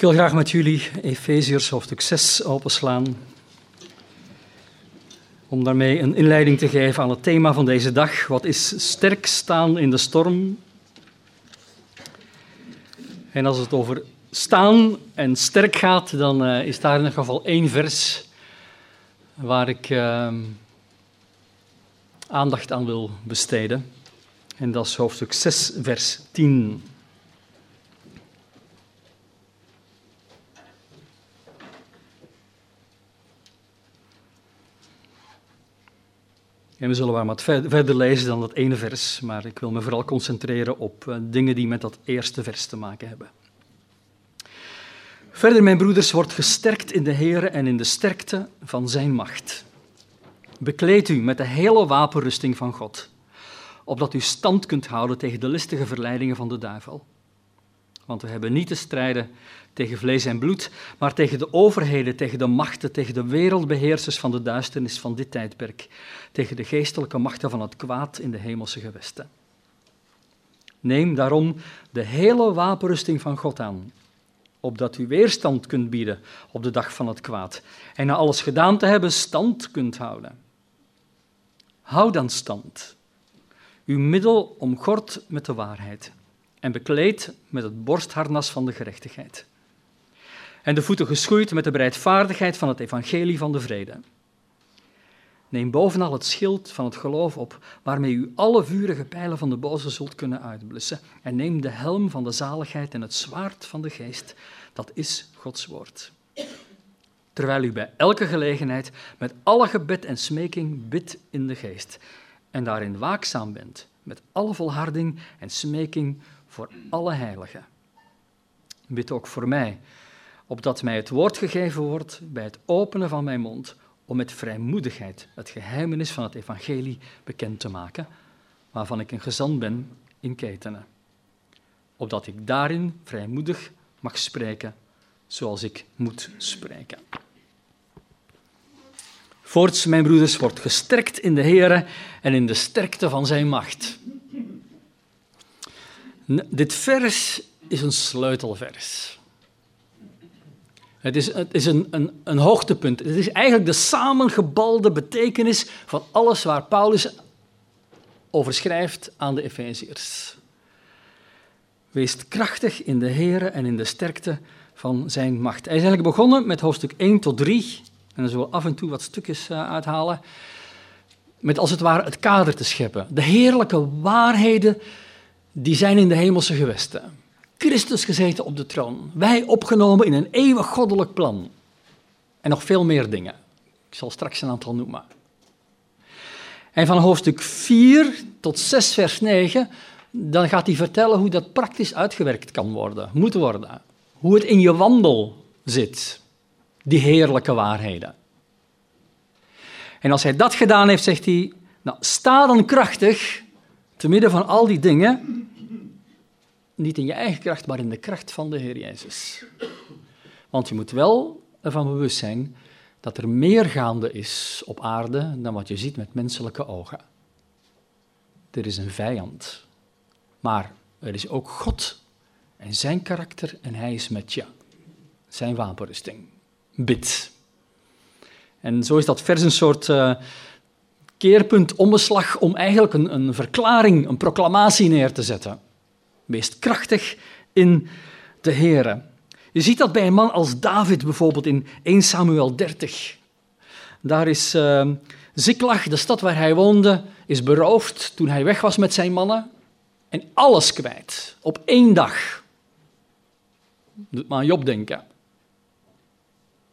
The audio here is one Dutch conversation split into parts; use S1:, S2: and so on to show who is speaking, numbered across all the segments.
S1: Ik wil graag met jullie Efeziërs hoofdstuk 6 openslaan. Om daarmee een inleiding te geven aan het thema van deze dag. Wat is sterk staan in de storm? En als het over staan en sterk gaat, dan uh, is daar in ieder geval één vers waar ik uh, aandacht aan wil besteden. En dat is hoofdstuk 6, vers 10. En we zullen wel wat verder lezen dan dat ene vers, maar ik wil me vooral concentreren op uh, dingen die met dat eerste vers te maken hebben. Verder, mijn broeders, wordt gesterkt in de Heer en in de sterkte van zijn macht. Bekleed u met de hele wapenrusting van God, opdat u stand kunt houden tegen de listige verleidingen van de duivel. Want we hebben niet te strijden tegen vlees en bloed, maar tegen de overheden, tegen de machten, tegen de wereldbeheersers van de duisternis van dit tijdperk, tegen de geestelijke machten van het kwaad in de hemelse gewesten. Neem daarom de hele wapenrusting van God aan, opdat u weerstand kunt bieden op de dag van het kwaad en na alles gedaan te hebben stand kunt houden. Houd dan stand, uw middel omgord met de waarheid en bekleed met het borstharnas van de gerechtigheid. En de voeten geschoeid met de bereidvaardigheid van het evangelie van de vrede. Neem bovenal het schild van het geloof op, waarmee u alle vurige pijlen van de boze zult kunnen uitblussen. En neem de helm van de zaligheid en het zwaard van de geest, dat is Gods woord. Terwijl u bij elke gelegenheid met alle gebed en smeking bidt in de geest, en daarin waakzaam bent, met alle volharding en smeking voor alle heiligen. Bid ook voor mij, opdat mij het woord gegeven wordt bij het openen van mijn mond, om met vrijmoedigheid het geheimenis van het evangelie bekend te maken, waarvan ik een gezant ben in ketenen. Opdat ik daarin vrijmoedig mag spreken zoals ik moet spreken. Voorts, mijn broeders, wordt gesterkt in de Heer en in de sterkte van zijn macht. Dit vers is een sleutelvers. Het is, het is een, een, een hoogtepunt. Het is eigenlijk de samengebalde betekenis van alles waar Paulus over schrijft aan de Efeziërs. Wees krachtig in de Heer en in de sterkte van zijn macht. Hij is eigenlijk begonnen met hoofdstuk 1 tot 3. En dan zullen we af en toe wat stukjes eh, uithalen. Met als het ware het kader te scheppen. De heerlijke waarheden die zijn in de hemelse gewesten. Christus gezeten op de troon. Wij opgenomen in een eeuwig goddelijk plan. En nog veel meer dingen. Ik zal straks een aantal noemen. En van hoofdstuk 4 tot 6, vers 9, dan gaat hij vertellen hoe dat praktisch uitgewerkt kan worden, moet worden. Hoe het in je wandel zit, die heerlijke waarheden. En als hij dat gedaan heeft, zegt hij, nou, sta dan krachtig te midden van al die dingen, niet in je eigen kracht, maar in de kracht van de Heer Jezus. Want je moet wel ervan bewust zijn dat er meer gaande is op aarde dan wat je ziet met menselijke ogen. Er is een vijand, maar er is ook God en zijn karakter en hij is met je. Zijn wapenrusting. Bid. En zo is dat vers een soort uh, keerpunt, omslag om eigenlijk een, een verklaring, een proclamatie neer te zetten meest krachtig in de Here. Je ziet dat bij een man als David bijvoorbeeld in 1 Samuel 30. Daar is uh, Ziklag, de stad waar hij woonde, is beroofd toen hij weg was met zijn mannen. En alles kwijt, op één dag. Doet maar aan Job denken.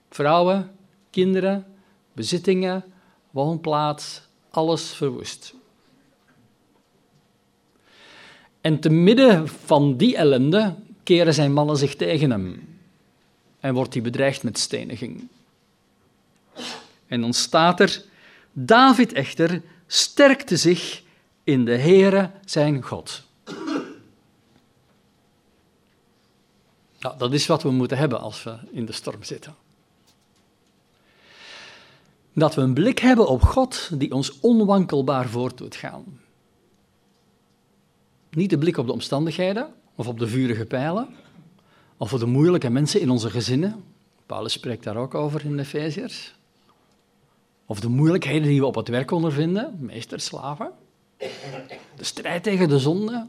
S1: Vrouwen, kinderen, bezittingen, woonplaats, alles verwoest. En te midden van die ellende keren zijn mannen zich tegen hem en wordt hij bedreigd met steniging. En dan staat er, David echter sterkte zich in de Heere zijn God. Nou, dat is wat we moeten hebben als we in de storm zitten. Dat we een blik hebben op God die ons onwankelbaar voort doet gaan. Niet de blik op de omstandigheden of op de vurige pijlen, Of voor de moeilijke mensen in onze gezinnen. Paulus spreekt daar ook over in de Efeziërs. Of de moeilijkheden die we op het werk ondervinden, meester, slaven. De strijd tegen de zonde.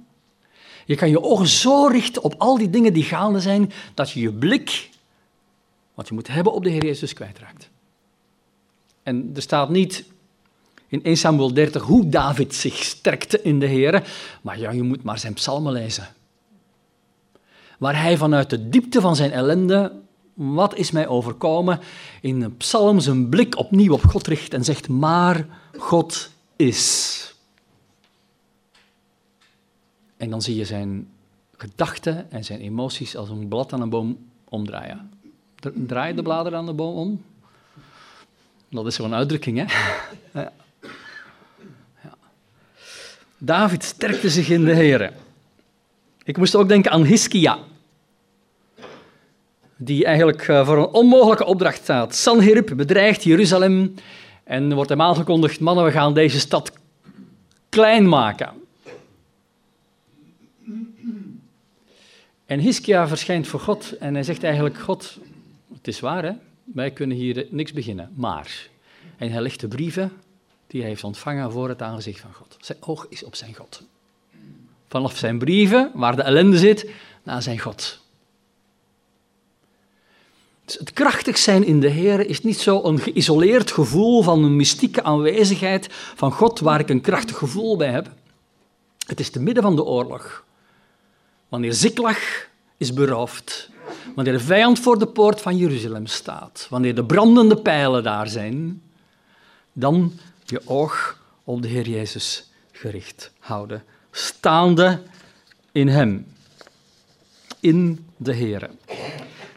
S1: Je kan je ogen zo richten op al die dingen die gaande zijn, dat je je blik, wat je moet hebben op de Heer Jezus, kwijtraakt. En er staat niet in 1 Samuel 30 hoe David zich sterkte in de Heer, maar ja, je moet maar zijn psalmen lezen. Waar hij vanuit de diepte van zijn ellende, wat is mij overkomen, in een psalm zijn blik opnieuw op God richt en zegt, maar God is. En dan zie je zijn gedachten en zijn emoties als een blad aan een boom omdraaien. Draai de bladeren aan de boom om? Dat is zo'n uitdrukking, hè? David sterkte zich in de Heer. Ik moest ook denken aan Hiskia, die eigenlijk eh, voor een onmogelijke opdracht staat. Sanherib bedreigt Jeruzalem en wordt hem aangekondigd, mannen, we gaan deze stad klein maken. En Hiskia verschijnt voor God en hij zegt eigenlijk, God, het is waar hè, wij kunnen hier niks beginnen, maar... En hij legt de brieven die hij heeft ontvangen voor het aangezicht van God. Zijn oog is op zijn God. Vanaf zijn brieven, waar de ellende zit, naar zijn God. Dus het krachtig zijn in de Heer is niet zo een geïsoleerd gevoel van een mystieke aanwezigheid van God waar ik een krachtig gevoel bij heb. Het is te midden van de oorlog. Wanneer Ziklag is beroofd, wanneer de vijand voor de poort van Jeruzalem staat, wanneer de brandende pijlen daar zijn, dan je oog op de Heer Jezus gericht houden, staande in Hem, in de Heer.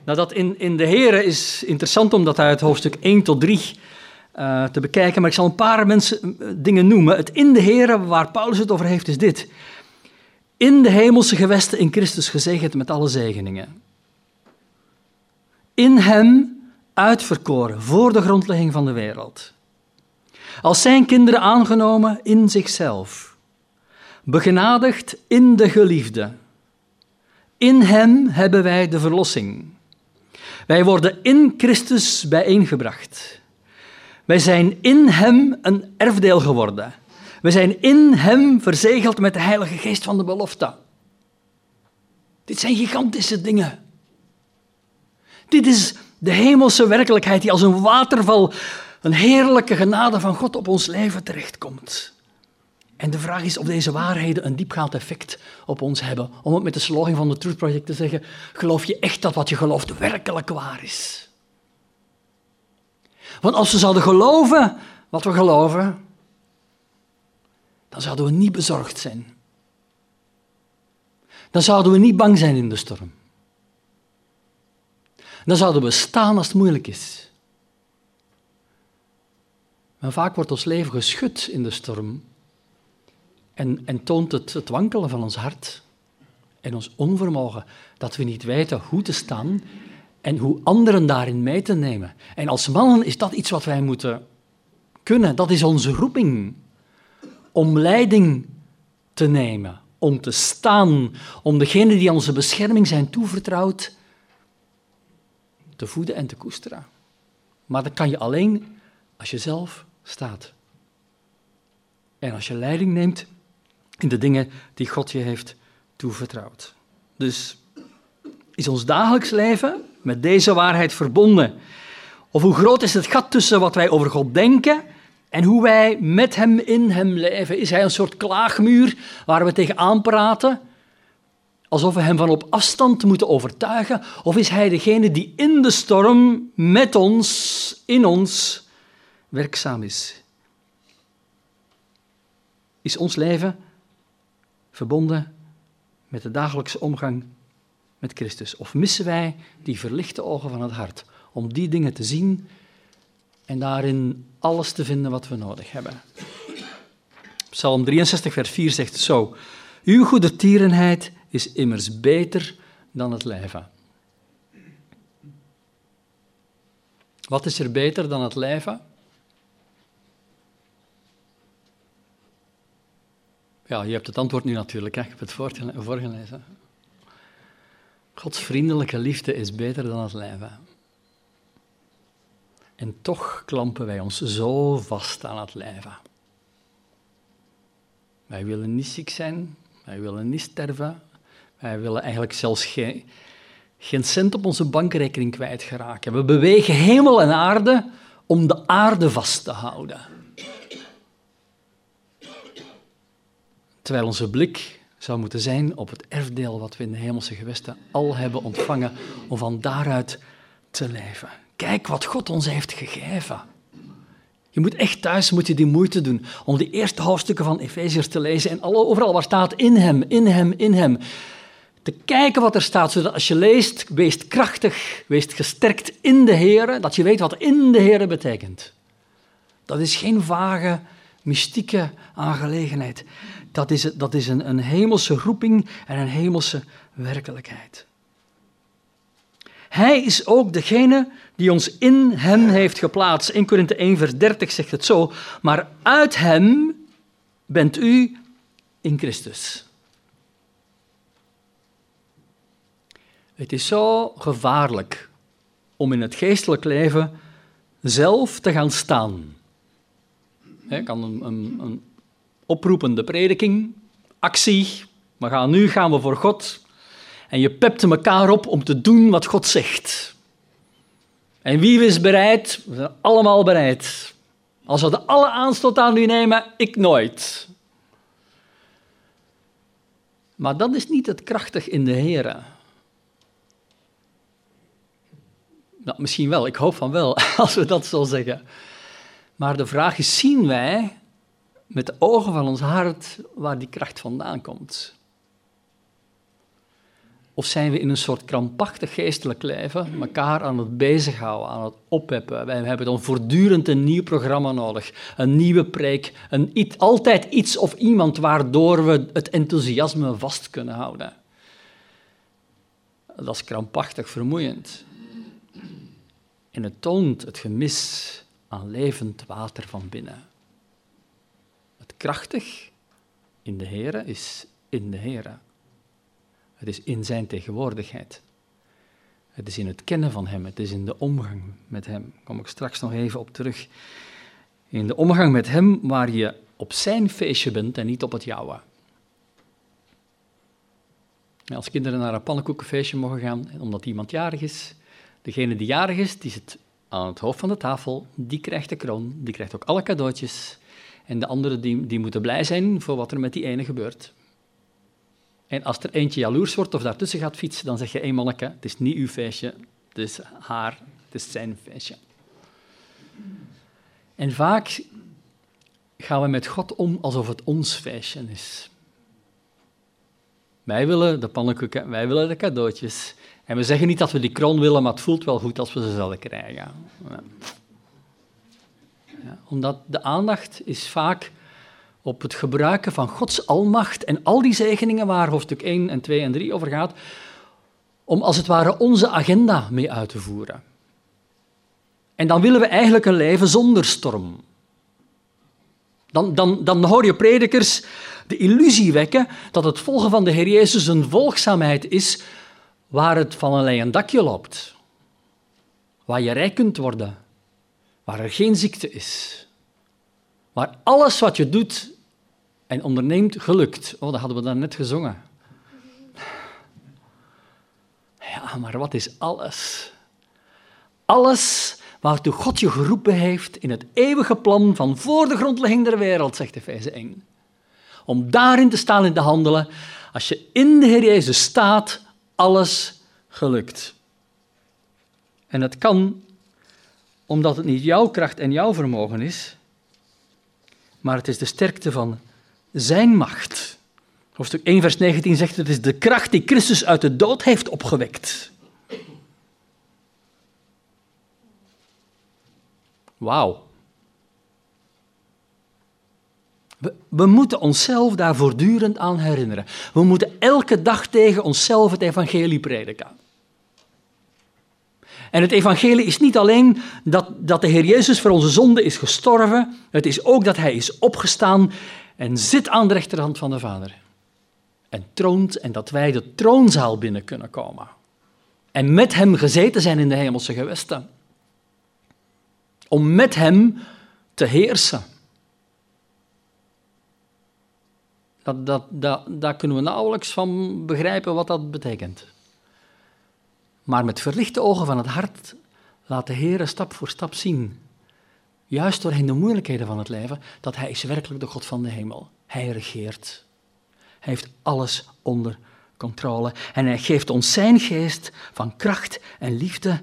S1: Nou, dat in, in de Heer is interessant om dat uit hoofdstuk 1 tot 3 uh, eh, te bekijken, maar ik zal een paar mensen, uh, dingen noemen. Het in de Heer, waar Paulus het over heeft, is dit in de hemelse gewesten in Christus gezegend met alle zegeningen. In Hem uitverkoren voor de grondlegging van de wereld. Als zijn kinderen aangenomen in zichzelf. Begenadigd in de geliefde. In Hem hebben wij de verlossing. Wij worden in Christus bijeengebracht. Wij zijn in Hem een erfdeel geworden we zijn in Hem verzegeld met de Heilige Geest van de belofte. Dit zijn gigantische dingen. Dit is de hemelse werkelijkheid die als een waterval, een heerlijke genade van God op ons leven terechtkomt. En de vraag is of deze waarheden een diepgaand effect op ons hebben. Om het met de slogan van de Truth Project te zeggen, geloof je echt dat wat je gelooft werkelijk waar is? Want als we zouden geloven wat we geloven, dan zouden we niet bezorgd zijn. Dan zouden we niet bang zijn in de storm. Dan zouden we staan als het moeilijk is. Maar vaak wordt ons leven geschud in de storm en, en toont het het wankelen van ons hart en ons onvermogen dat we niet weten hoe te staan en hoe anderen daarin mee te nemen. En als mannen is dat iets wat wij moeten kunnen. Dat is onze roeping om leiding te nemen, om te staan, om degenen die onze bescherming zijn toevertrouwd te voeden en te koesteren. Maar dat kan je alleen als je zelf staat. En als je leiding neemt in de dingen die God je heeft toevertrouwd. Dus is ons dagelijks leven met deze waarheid verbonden? Of hoe groot is het gat tussen wat wij over God denken en hoe wij met hem in hem leven. Is hij een soort klaagmuur waar we tegenaan praten? Alsof we hem van op afstand moeten overtuigen? Of is hij degene die in de storm met ons, in ons, werkzaam is? Is ons leven verbonden met de dagelijkse omgang met Christus? Of missen wij die verlichte ogen van het hart om die dingen te zien en daarin alles te vinden wat we nodig hebben. Psalm 63, vers 4 zegt zo: Uw goede tierenheid is immers beter dan het leven. Wat is er beter dan het leven? Ja, je hebt het antwoord nu natuurlijk, hè? ik heb het voorgelezen. Gods vriendelijke liefde is beter dan het leven. En toch klampen wij ons zo vast aan het leven. Wij willen niet ziek zijn, wij willen niet sterven, wij willen eigenlijk zelfs geen, geen cent op onze bankrekening kwijtgeraken. We bewegen hemel en aarde om de aarde vast te houden. Terwijl onze blik zou moeten zijn op het erfdeel wat we in de hemelse gewesten al hebben ontvangen, om van daaruit te leven. Kijk wat God ons heeft gegeven. Je moet echt thuis moet je die moeite doen om die eerste hoofdstukken van Efeziërs te lezen en overal waar staat in hem, in hem, in hem. Te kijken wat er staat, zodat als je leest, wees krachtig, wees gesterkt in de Heer, dat je weet wat in de Heer betekent. Dat is geen vage, mystieke aangelegenheid. Dat is, dat is een, een hemelse roeping en een hemelse werkelijkheid. Hij is ook degene die ons in hem heeft geplaatst. 1 Korinthe 1 vers 30 zegt het zo. Maar uit hem bent u in Christus. Het is zo gevaarlijk om in het geestelijk leven zelf te gaan staan. Je kan een, een, een oproepende prediking, actie, we gaan, nu gaan we voor God. En je pept elkaar op om te doen wat God zegt. En wie is bereid? We zijn allemaal bereid. Als we de alle aanstoot aan u nemen, ik nooit. Maar dat is niet het krachtig in de Heer. Nou, misschien wel, ik hoop van wel, als we dat zo zeggen. Maar de vraag is, zien wij met de ogen van ons hart waar die kracht vandaan komt? Of zijn we in een soort krampachtig geestelijk leven elkaar aan het bezighouden, aan het oppeppen? Wij hebben dan voortdurend een nieuw programma nodig, een nieuwe preek, een, altijd iets of iemand waardoor we het enthousiasme vast kunnen houden. Dat is krampachtig vermoeiend. En het toont het gemis aan levend water van binnen. Het krachtig in de Heere is in de Heere. Het is in zijn tegenwoordigheid. Het is in het kennen van Hem, het is in de omgang met Hem. Daar kom ik straks nog even op terug. In de omgang met Hem waar je op zijn feestje bent en niet op het jouwe. Als kinderen naar een pannenkoekenfeestje mogen gaan, omdat iemand jarig is, degene die jarig is, die zit aan het hoofd van de tafel, die krijgt de kroon, die krijgt ook alle cadeautjes. En de anderen die, die moeten blij zijn voor wat er met die ene gebeurt. En als er eentje jaloers wordt of daartussen gaat fietsen, dan zeg je, hé manneke, het is niet uw feestje, het is haar, het is zijn feestje. En vaak gaan we met God om alsof het ons feestje is. Wij willen de pannenkoeken, wij willen de cadeautjes. En we zeggen niet dat we die kroon willen, maar het voelt wel goed als we ze zullen krijgen. Ja, omdat de aandacht is vaak op het gebruiken van Gods almacht en al die zegeningen waar hoofdstuk 1 en 2 en 3 over gaat, om als het ware onze agenda mee uit te voeren. En dan willen we eigenlijk een leven zonder storm. Dan, dan, dan hoor je predikers de illusie wekken dat het volgen van de Heer Jezus een volgzaamheid is waar het van een leien dakje loopt. Waar je rijk kunt worden. Waar er geen ziekte is. Waar alles wat je doet en onderneemt gelukt. Oh, dat hadden we dan net gezongen. Ja, maar wat is alles? Alles waartoe God je geroepen heeft in het eeuwige plan van voor de grondlegging der wereld, zegt Efeze 1. Om daarin te staan en te handelen. Als je in de Heer Jezus staat, alles gelukt. En dat kan omdat het niet jouw kracht en jouw vermogen is, maar het is de sterkte van zijn macht. Hoofdstuk 1, vers 19 zegt: Het is de kracht die Christus uit de dood heeft opgewekt. Wauw. We, moeten onszelf daar voortdurend aan herinneren. We moeten elke dag tegen onszelf het evangelie prediken. En het evangelie is niet alleen dat, dat de Heer Jezus voor onze zonde is gestorven, het is ook dat Hij is opgestaan en zit aan de rechterhand van de Vader. En troont en dat wij de troonzaal binnen kunnen komen. en met hem gezeten zijn in de hemelse gewesten. Om met hem te heersen. Dat, dat, dat, daar kunnen we nauwelijks van begrijpen wat dat betekent. Maar met verlichte ogen van het hart laat de Heer stap voor stap zien, juist doorheen de moeilijkheden van het leven, dat Hij is werkelijk de God van de hemel. Hij regeert. Hij heeft alles onder controle. En hij geeft ons zijn geest van kracht en liefde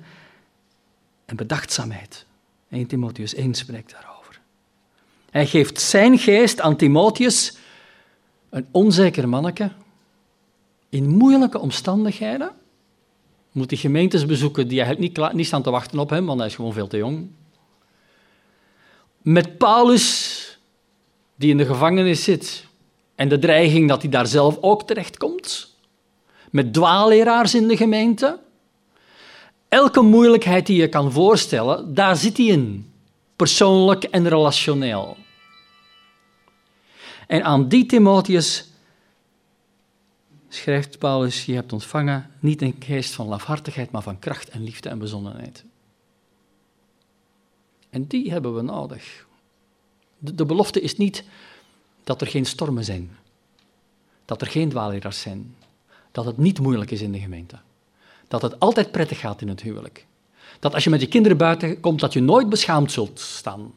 S1: en bedachtzaamheid. 1 Timotheus 1 spreekt daarover. Hij geeft zijn geest aan Timotheus, een onzeker manneke, in moeilijke omstandigheden. Moet die gemeentes bezoeken die eigenlijk niet, niet staan te wachten op hem, want hij is gewoon veel te jong. Met Paulus, die in de gevangenis zit, en de dreiging dat hij daar zelf ook terechtkomt met dwaalleraars in de gemeente. Elke moeilijkheid die je kan voorstellen, daar zit hij in. Persoonlijk en relationeel. En aan die Timotheus schrijft Paulus, je hebt ontvangen niet een geest van lafhartigheid, maar van kracht en liefde en bezonnenheid. En die hebben we nodig. De, de belofte is niet dat er geen stormen zijn, dat er geen dwaalleraars zijn, dat het niet moeilijk is in de gemeente. Dat het altijd prettig gaat in het huwelijk. Dat als je met je kinderen buiten komt, dat je nooit beschaamd zult staan.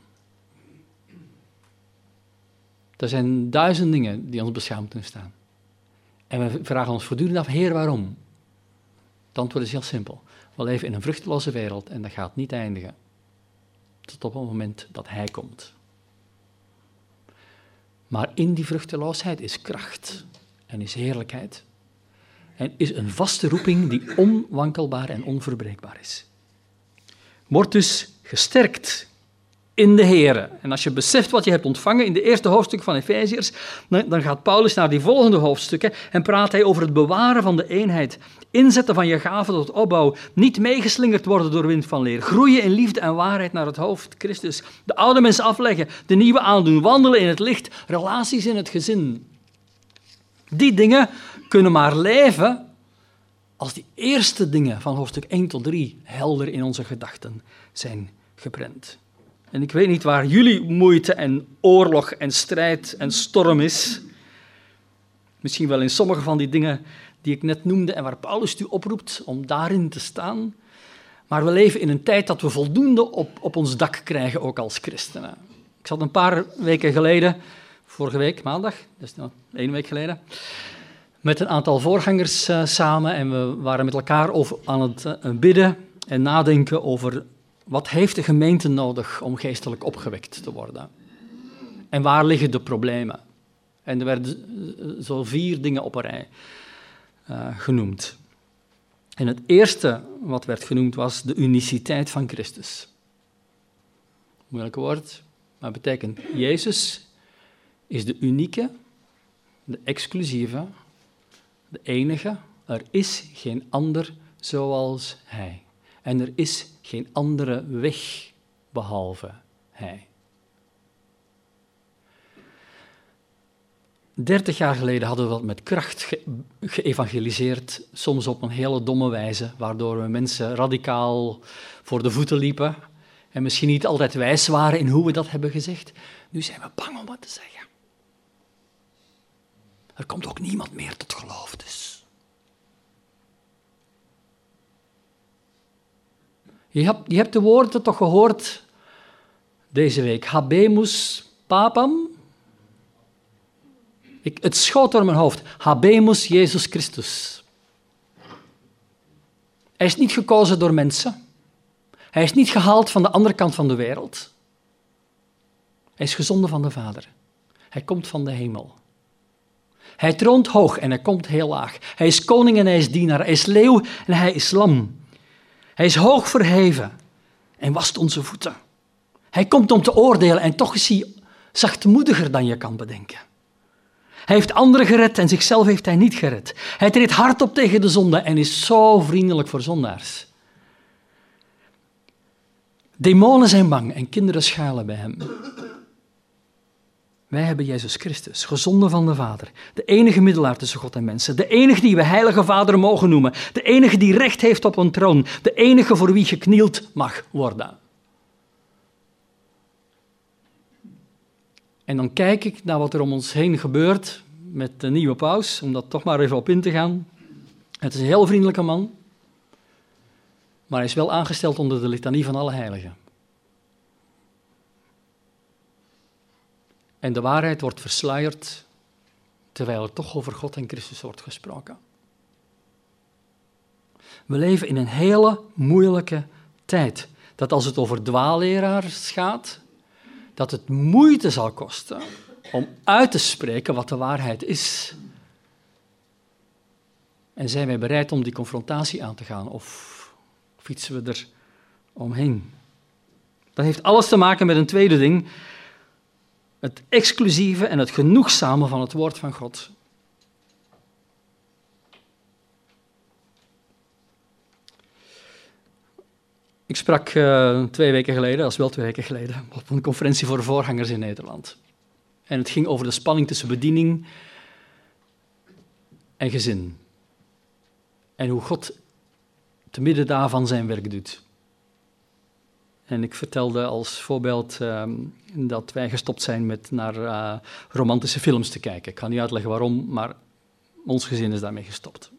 S1: Er zijn duizend dingen die ons beschaamd kunnen staan. En we vragen ons voortdurend af, Heer, waarom? Het antwoord is heel simpel. We leven in een vruchteloze wereld en dat gaat niet eindigen. Tot op het moment dat Hij komt. Maar in die vruchteloosheid is kracht en is heerlijkheid en is een vaste roeping die onwankelbaar en onverbreekbaar is. Word dus gesterkt in de Here. En als je beseft wat je hebt ontvangen in de eerste hoofdstuk van Efeziërs, dan gaat Paulus naar die volgende hoofdstukken en praat hij over het bewaren van de eenheid, inzetten van je gaven tot opbouw, niet meegeslingerd worden door wind van leer, groeien in liefde en waarheid naar het hoofd, Christus, de oude mens afleggen, de nieuwe aandoen, wandelen in het licht, relaties in het gezin. Die dingen kunnen maar leven als die eerste dingen van hoofdstuk 1 tot 3 helder in onze gedachten zijn geprent. En ik weet niet waar jullie moeite en oorlog en strijd en storm is. Misschien wel in sommige van die dingen die ik net noemde en waar Paulus u oproept om daarin te staan. Maar we leven in een tijd dat we voldoende op, op ons dak krijgen, ook als christenen. Ik zat een paar weken geleden, vorige week, maandag, dus één week geleden, met een aantal voorgangers uh, samen en we waren met elkaar over, aan het uh, bidden en nadenken over wat heeft de gemeente nodig om geestelijk opgewekt te worden. En waar liggen de problemen? En er werden eh, zo vier dingen op een rij genoemd. En het eerste wat werd genoemd was de uniciteit van Christus. Moeilijk woord, maar betekent Jezus is de unieke, de exclusieve, de enige. Er is geen ander zoals Hij. En er is geen andere weg behalve Hij. Dertig jaar geleden hadden we dat met kracht ge geëvangeliseerd, soms op een hele domme wijze, waardoor we mensen radicaal voor de voeten liepen en misschien niet altijd wijs waren in hoe we dat hebben gezegd. Nu zijn we bang om wat te zeggen. Er komt ook niemand meer tot geloof dus. Je hebt, je hebt de woorden toch gehoord deze week. Habemus papam. Ik, het schoot door mijn hoofd. Habemus Jezus Christus. Hij is niet gekozen door mensen. Hij is niet gehaald van de andere kant van de wereld. Hij is gezonden van de Vader. Hij komt van de hemel. Hij troont hoog en hij komt heel laag. Hij is koning en hij is dienaar. Hij is leeuw en hij is lam. Hij is hoog verheven en wast onze voeten. Hij komt om te oordelen en toch is hij zachtmoediger dan je kan bedenken. Hij heeft anderen gered en zichzelf heeft hij niet gered. Hij treedt hard op tegen de zonde en is zo vriendelijk voor zondaars. Demonen zijn bang en kinderen schuilen bij hem. Wij hebben Jezus Christus, gezonde van de Vader, de enige middelaar tussen God en mensen, de enige die we Heilige Vader mogen noemen, de enige die recht heeft op een troon, de enige voor wie geknield mag worden. En dan kijk ik naar wat er om ons heen gebeurt met de nieuwe paus, om dat toch maar even op in te gaan. Het is een heel vriendelijke man, maar hij is wel aangesteld onder de litanie van alle heiligen. En de waarheid wordt versluierd terwijl er toch over God en Christus wordt gesproken. We leven in een hele moeilijke tijd. Dat als het over dwaalleraars gaat, dat het moeite zal kosten om uit te spreken wat de waarheid is. En zijn wij bereid om die confrontatie aan te gaan of fietsen we er omheen? Dat heeft alles te maken met een tweede ding het exclusieve en het genoegzame van het woord van God. Ik sprak uh, twee weken geleden, dat is wel twee weken geleden, op een conferentie voor voorgangers in Nederland. En het ging over de spanning tussen bediening en gezin. En hoe God te midden daarvan zijn werk doet. En ik vertelde als voorbeeld ehm, dat wij gestopt zijn met naar uh, romantische films te kijken. Ik ga niet uitleggen waarom, maar ons gezin is daarmee gestopt.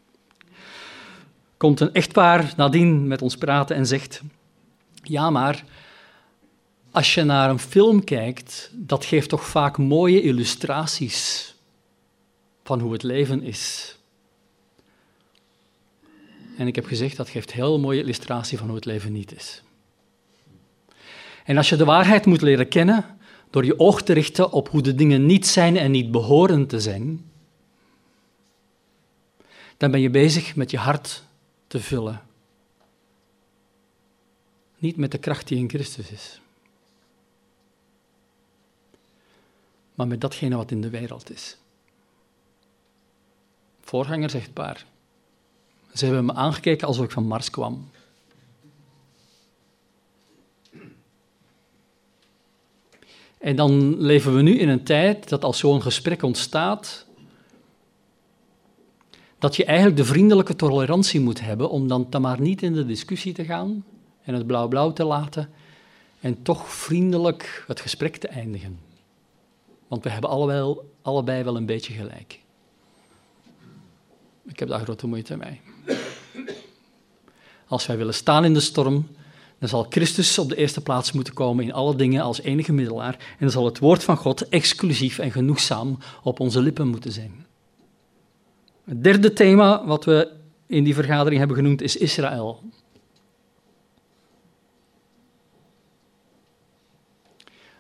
S1: Komt een echtpaar nadien met ons praten en zegt: Ja, maar als je naar een film kijkt, dat geeft toch vaak mooie illustraties van hoe het leven is. En ik heb gezegd, dat geeft heel mooie illustratie van hoe het leven niet is. En als je de waarheid moet leren kennen door je oog te richten op hoe de dingen niet zijn en niet behoren te zijn, dan ben je bezig met je hart te vullen. Niet met de kracht die in Christus is, maar met datgene wat in de wereld is. Voorganger zegt paar. Ze hebben me aangekeken alsof ik van Mars kwam. En dan leven we nu in een tijd dat als zo'n gesprek ontstaat, dat je eigenlijk de vriendelijke tolerantie moet hebben om dan, maar niet in de discussie te gaan en het blauw-blauw te laten en toch vriendelijk het gesprek te eindigen. Want we hebben allebei, allebei wel een beetje gelijk. Ik heb daar grote moeite mee. Als wij willen staan in de storm, dan zal Christus op de eerste plaats moeten komen in alle dingen als enige middelaar. En dan zal het woord van God exclusief en genoegzaam op onze lippen moeten zijn. Het derde thema wat we in die vergadering hebben genoemd is Israël.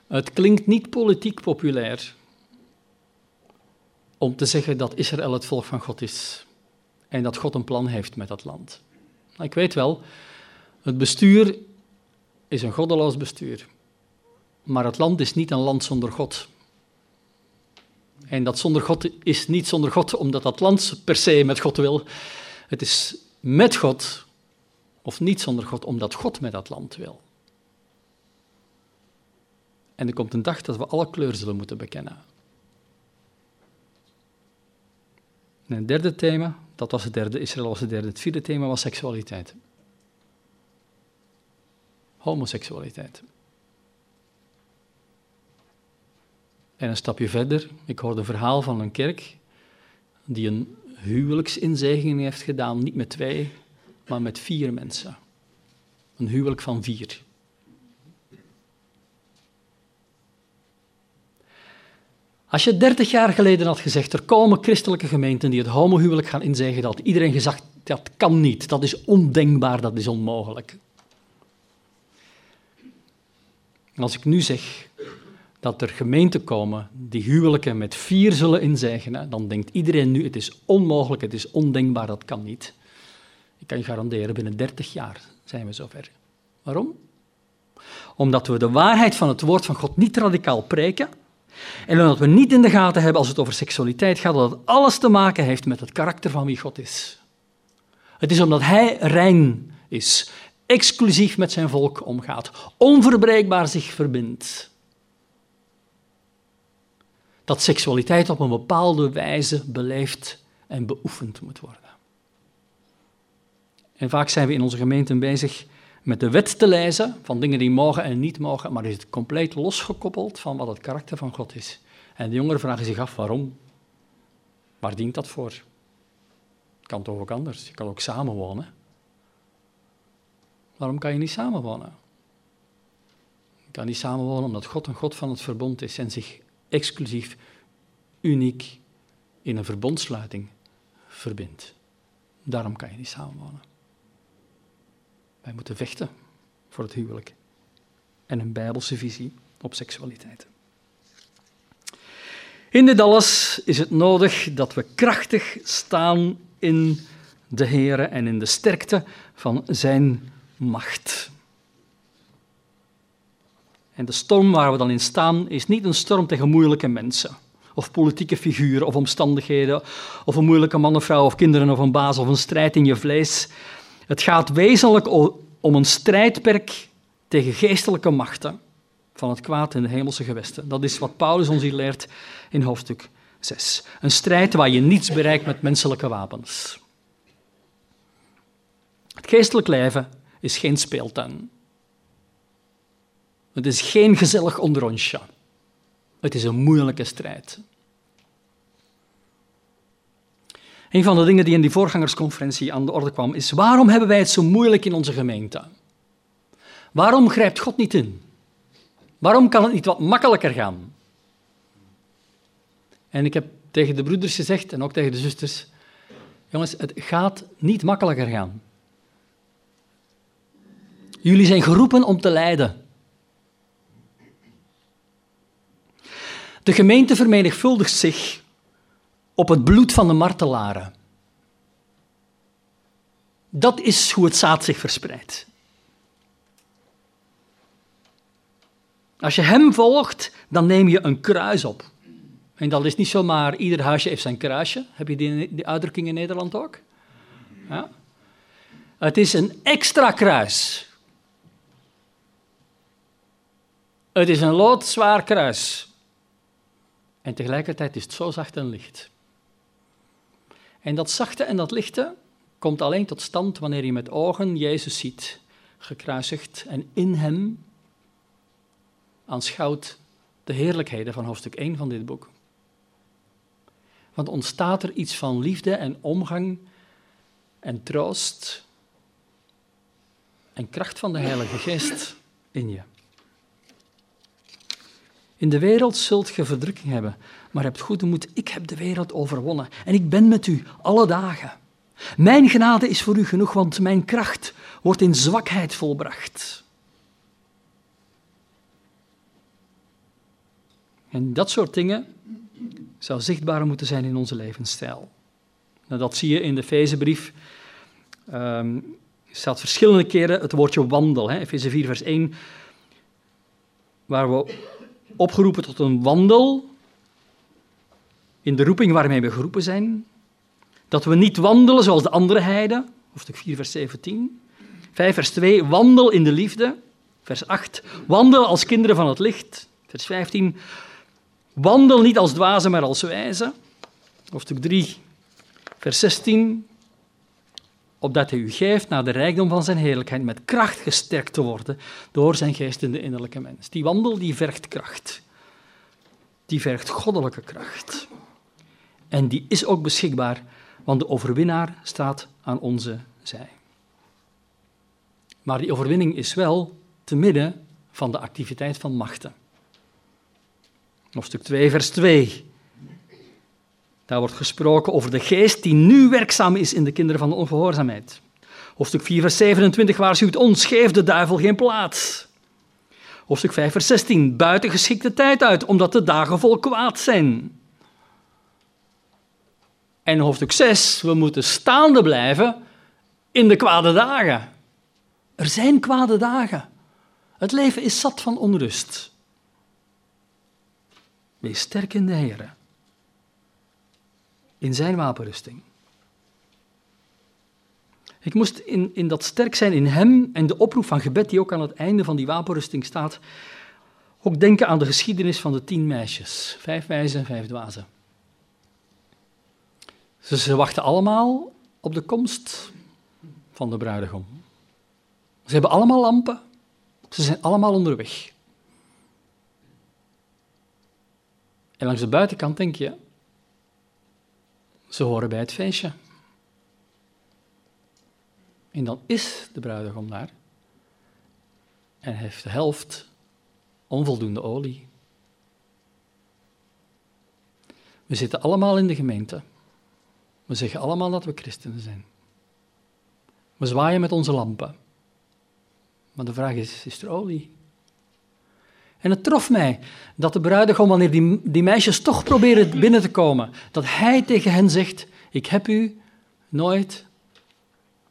S1: Het klinkt niet politiek populair om te zeggen dat Israël het volk van God is en dat God een plan heeft met dat land. Ik weet wel, het bestuur is een goddeloos bestuur. Maar het land is niet een land zonder God. En dat zonder God is niet zonder God omdat dat land per se met God wil. Het is met God of niet zonder God omdat God met dat land wil. En er komt een dag dat we alle kleur zullen moeten bekennen. En een derde thema, dat was het derde, Israël was het derde. Het vierde thema was seksualiteit homoseksualiteit. En een stapje verder, ik hoorde een verhaal van een kerk die een huwelijksinzegening heeft gedaan, niet met twee, maar met vier mensen. Een huwelijk van vier. Als je dertig jaar geleden had gezegd, er komen christelijke gemeenten die het homohuwelijk gaan inzeggen, dat iedereen gezegd, dat kan niet, dat is ondenkbaar, dat is onmogelijk. Als ik nu zeg dat er gemeenten komen die huwelijken met vier zullen inzegenen, dan denkt iedereen nu, het is onmogelijk, het is ondenkbaar, dat kan niet. Ik kan je garanderen, binnen 30 jaar zijn we zover. Waarom? Omdat we de waarheid van het woord van God niet radicaal preken en omdat we niet in de gaten hebben als het over seksualiteit gaat, dat het alles te maken heeft met het karakter van wie God is. Het is omdat Hij rein is exclusief met zijn volk omgaat, onverbreekbaar zich verbindt. dat seksualiteit op een bepaalde wijze beleefd en beoefend moet worden. En vaak zijn we in onze gemeenten bezig met de wet te lezen van dingen die mogen en niet mogen, maar is het compleet losgekoppeld van wat het karakter van God is. En de jongeren vragen zich af waarom. Waar dient dat voor? Het kan toch ook anders? Je kan ook samenwonen. Waarom kan je niet samenwonen? Je kan niet samenwonen omdat God een God van het verbond is en zich exclusief, uniek in een verbondsluiting verbindt. Daarom kan je niet samenwonen. Wij moeten vechten voor het huwelijk en een bijbelse visie op seksualiteit. In dit alles is het nodig dat we krachtig staan in de Heer en in de sterkte van Zijn macht. En de storm waar we dan in staan is niet een storm tegen moeilijke mensen, of politieke figuren, of omstandigheden, of een moeilijke man of vrouw, of kinderen, of een baas, of een strijd in je vlees. Het gaat wezenlijk om een strijdperk tegen geestelijke machten van het kwaad in de hemelse gewesten. Dat is wat Paulus ons hier leert in hoofdstuk 6. Een strijd waar je niets bereikt met menselijke wapens. Het geestelijk leven is geen speeltuin. Het is geen gezellig onderonsje. Het is een moeilijke strijd. Een van de dingen die in die voorgangersconferentie aan de orde kwam, is waarom hebben wij het zo moeilijk in onze gemeente? Waarom grijpt God niet in? Waarom kan het niet wat makkelijker gaan? En ik heb tegen de broeders gezegd, en ook tegen de zusters, jongens, het gaat niet makkelijker gaan. Jullie zijn geroepen om te lijden. De gemeente vermenigvuldigt zich op het bloed van de martelaren. Dat is hoe het zaad zich verspreidt. Als je hem volgt, dan neem je een kruis op. En dat is niet zomaar ieder huisje heeft zijn kruisje. Heb je die, die uitdrukking in Nederland ook? Ja. Het is een extra kruis. Het is een loodzwaar kruis. En tegelijkertijd is het zo zacht en licht. En dat zachte en dat lichte komt alleen tot stand wanneer je met ogen Jezus ziet, gekruisigd, en in hem aanschouwt de heerlijkheden van hoofdstuk 1 van dit boek. Want ontstaat er iets van liefde en omgang en troost en kracht van de Heilige Geest in je. In de wereld zult je verdrukking hebben, maar hebt goede moed. Ik heb de wereld overwonnen en ik ben met u alle dagen. Mijn genade is voor u genoeg, want mijn kracht wordt in zwakheid volbracht. En dat soort dingen zou zichtbaar moeten zijn in onze levensstijl. Nou, dat zie je in de Efezebrief. Um, er staat verschillende keren het woordje wandel. Efeze 4, vers 1, waar we opgeroepen tot een wandel in de roeping waarmee we geroepen zijn. Dat we niet wandelen zoals de andere heiden, hoofdstuk 4, vers 17. 5, vers 2, wandel in de liefde. Vers 8, wandel als kinderen van het licht. Vers 15, wandel niet als dwazen, maar als wijzen. Hoofdstuk 3, vers 16, opdat hij u geeft naar de rijkdom van zijn heerlijkheid met kracht gesterkt te worden door zijn geest in de innerlijke mens. Die wandel die vergt kracht. Die vergt goddelijke kracht. En die is ook beschikbaar, want de overwinnaar staat aan onze zij. Maar die overwinning is wel te midden van de activiteit van machten. Hoofdstuk 2, vers 2. Daar wordt gesproken over de geest die nu werkzaam is in de kinderen van de ongehoorzaamheid. Hoofdstuk 4, vers 27 waarschuwt ons, geef de duivel geen plaats. Hoofdstuk 5, vers 16, buiten geschikte tijd uit, omdat de dagen vol kwaad zijn. En hoofdstuk 6, we moeten staande blijven in de kwade dagen. Er zijn kwade dagen. Het leven is zat van onrust. Wees sterk in de Heer in zijn wapenrusting. Ik moest in, in dat sterk zijn in hem en de oproep van gebed die ook aan het einde van die wapenrusting staat, ook denken aan de geschiedenis van de tien meisjes, vijf wijzen en vijf dwazen. Ze, ze wachten allemaal op de komst van de bruidegom. Ze hebben allemaal lampen, ze zijn allemaal onderweg. En langs de buitenkant denk je, ze horen bij het feestje. En dan is de bruidegom daar en heeft de helft onvoldoende olie. We zitten allemaal in de gemeente. We zeggen allemaal dat we christenen zijn. We zwaaien met onze lampen. Maar de vraag is, is er olie? En het trof mij dat de bruidegom, wanneer die, die meisjes toch proberen binnen te komen, dat hij tegen hen zegt, ik heb u nooit,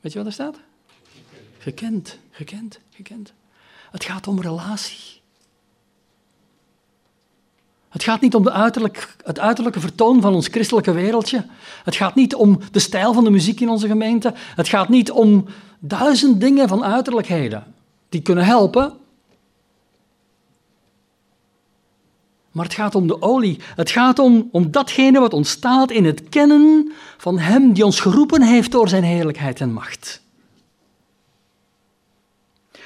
S1: weet je wat er staat? Gekend, gekend, gekend. Het gaat om relatie. Het gaat niet om de uiterlijk, het uiterlijke vertoon van ons christelijke wereldje. Het gaat niet om de stijl van de muziek in onze gemeente. Het gaat niet om duizend dingen van uiterlijkheden. Die kunnen helpen. Maar het gaat om de olie. Het gaat om, om datgene wat ontstaat in het kennen van Hem die ons geroepen heeft door Zijn heerlijkheid en macht.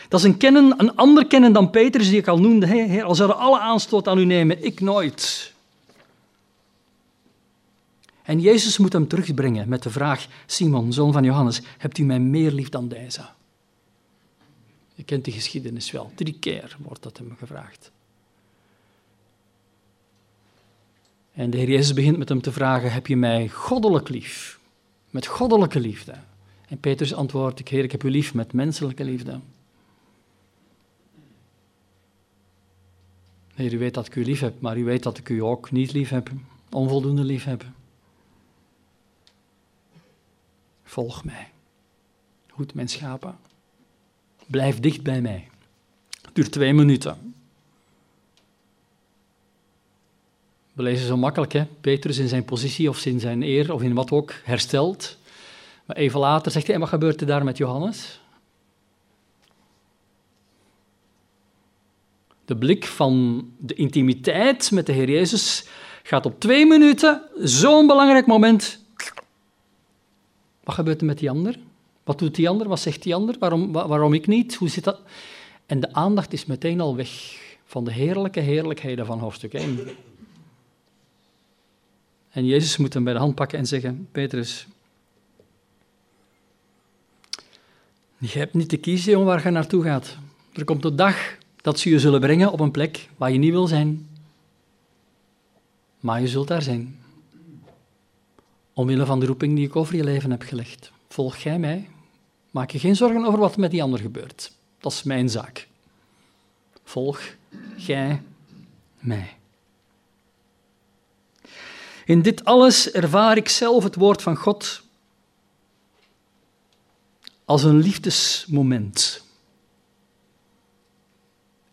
S1: Dat is een, kennen, een ander kennen dan Petrus, die ik al noemde. Heer, al zouden alle aanstoot aan u nemen, ik nooit. En Jezus moet hem terugbrengen met de vraag: Simon, zoon van Johannes, hebt u mij meer lief dan deze? Je kent die geschiedenis wel. Drie keer wordt dat hem gevraagd. En de Heer Jezus begint met hem te vragen: Heb je mij goddelijk lief? Met goddelijke liefde. En Petrus antwoordt: Heer, ik heb u lief met menselijke liefde. Nee, u weet dat ik u lief heb, maar u weet dat ik u ook niet lief heb, onvoldoende lief heb. Volg mij. Goed, mijn schapen. Blijf dicht bij mij. Het duurt twee minuten. We lezen zo makkelijk, hè? Petrus in zijn positie of in zijn eer of in wat ook herstelt. Maar even later zegt hij, en wat gebeurt er daar met Johannes? De blik van de intimiteit met de Heer Jezus gaat op twee minuten, zo'n belangrijk moment. Wat gebeurt er met die ander? Wat doet die ander? Wat zegt die ander? Waarom, waarom ik niet? Hoe zit dat? En de aandacht is meteen al weg van de heerlijke heerlijkheden van hoofdstuk 1. En Jezus moet hem bij de hand pakken en zeggen: Petrus, je hebt niet te kiezen om waar je naartoe gaat. Er komt een dag dat ze je zullen brengen op een plek waar je niet wil zijn. Maar je zult daar zijn. Omwille van de roeping die ik over je leven heb gelegd. Volg jij mij? Maak je geen zorgen over wat met die ander gebeurt. Dat is mijn zaak. Volg jij mij. In dit alles ervaar ik zelf het woord van God als een liefdesmoment.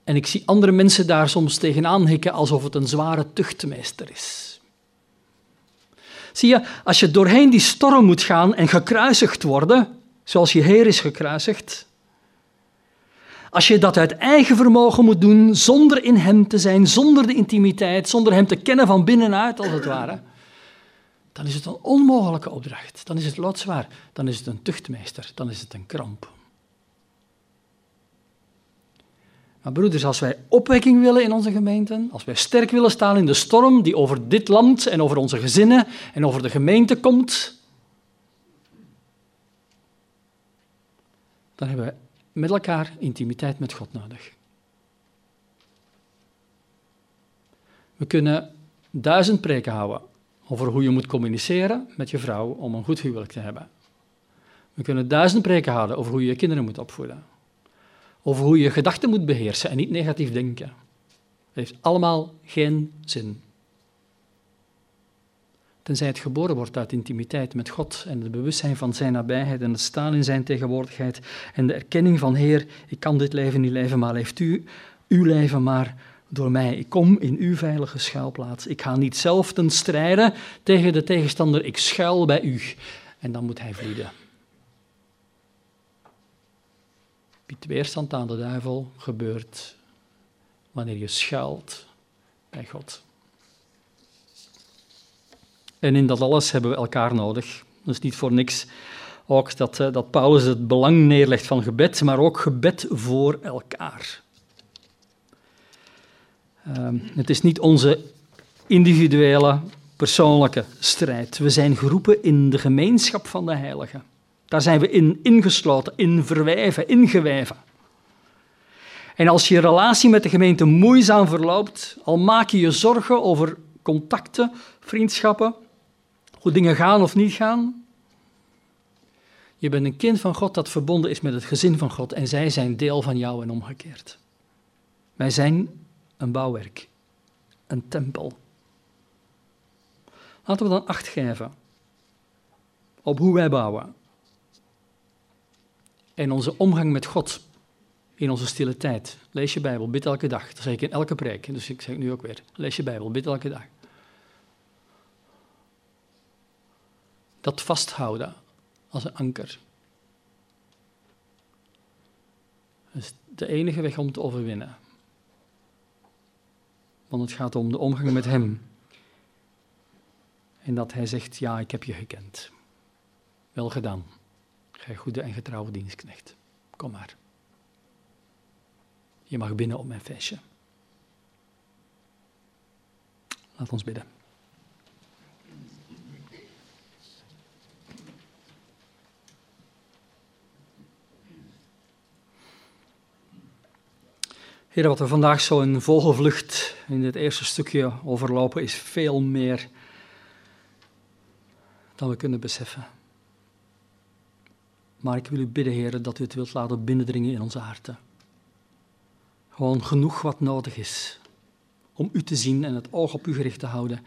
S1: En ik zie andere mensen daar soms tegenaan hikken alsof het een zware tuchtmeester is. Zie je, als je doorheen die storm moet gaan en gekruisigd worden, zoals je Heer is gekruisigd, als je dat uit eigen vermogen moet doen, zonder in Hem te zijn, zonder de intimiteit, zonder Hem te kennen van binnenuit, als het ware, dan is het een onmogelijke opdracht. Dan is het loodzwaar. Dan is het een tuchtmeester. Dan is het een kramp. Maar broeders, als wij opwekking willen in onze gemeenten, als wij sterk willen staan in de storm die over dit land en over onze gezinnen en over de gemeente komt, dan hebben we met elkaar intimiteit met God nodig. We kunnen duizend preken houden over hoe je moet communiceren met je vrouw om een goed huwelijk te hebben. We kunnen duizend preken houden over hoe je je kinderen moet opvoeden over hoe je gedachten moet beheersen en niet negatief denken. Dat heeft allemaal geen zin. Tenzij het geboren wordt uit intimiteit met God en het bewustzijn van zijn nabijheid en het staan in zijn tegenwoordigheid en de erkenning van Heer, ik kan dit leven niet leven, maar leeft u uw leven maar door mij. Ik kom in uw veilige schuilplaats. Ik ga niet zelf ten strijden tegen de tegenstander, ik schuil bij u. En dan moet hij vlieden. biedt weerstand aan de duivel, gebeurt wanneer je schuilt bij God. En in dat alles hebben we elkaar nodig. Is niet voor niks ook dat, eh, dat Paulus het belang neerlegt van gebed, maar ook gebed voor elkaar. Ehm, het is niet onze individuele, persoonlijke strijd. We zijn geroepen in de gemeenschap van de heiligen. Daar zijn we in ingesloten, in verwijven, ingewijven. En als je relatie met de gemeente moeizaam verloopt, al maak je je zorgen over contacten, vriendschappen, hoe dingen gaan of niet gaan, je bent een kind van God dat verbonden is met het gezin van God en zij zijn deel van jou en omgekeerd. Wij zijn een bouwwerk, een tempel. Laten we dan acht geven op hoe wij bouwen. En onze omgang met God in onze stille tijd. Lees je Bijbel, bid elke dag. Dat zeg ik in elke preek, dus ik zeg het nu ook weer. Lees je Bijbel, bid elke dag. Dat vasthouden als een anker. Dat is de enige weg om te overwinnen. Want het gaat om de omgang met Hem. En dat Hij zegt, ja, ik heb je gekend. Wel gedaan, gij goede en getrouwe dienstknecht. Kom maar. Je mag binnen op mijn feestje. Laat ons bidden. Heer, wat we vandaag zo vogelvlucht in dit eerste stukje overlopen, is veel meer dan we kunnen beseffen. Maar ik wil u bidden, Heer, dat u het wilt laten binnendringen in onze harten. Gewoon genoeg wat nodig is om u te zien en het oog op u gericht te houden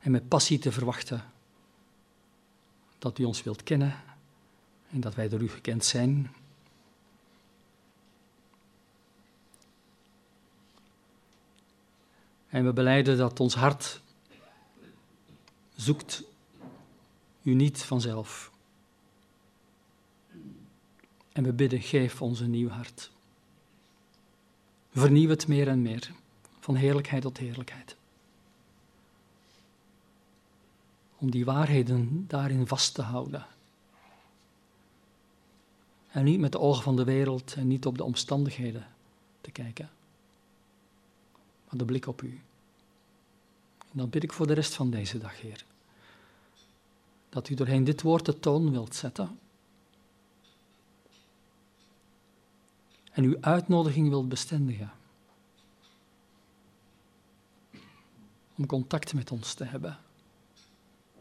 S1: en met passie te verwachten dat u ons wilt kennen en dat wij door u gekend zijn En we beleiden dat ons hart zoekt u niet vanzelf. En we bidden, geef ons een nieuw hart. Vernieuw het meer en meer, van heerlijkheid tot heerlijkheid. Om die waarheden daarin vast te houden. En niet met de ogen van de wereld en niet op de omstandigheden te kijken de blik op u. En dan bid ik voor de rest van deze dag, Heer. Dat u doorheen dit woord de toon wilt zetten. En uw uitnodiging wilt bestendigen. Om contact met ons te hebben.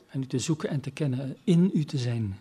S1: En u te zoeken en te kennen, in u te zijn.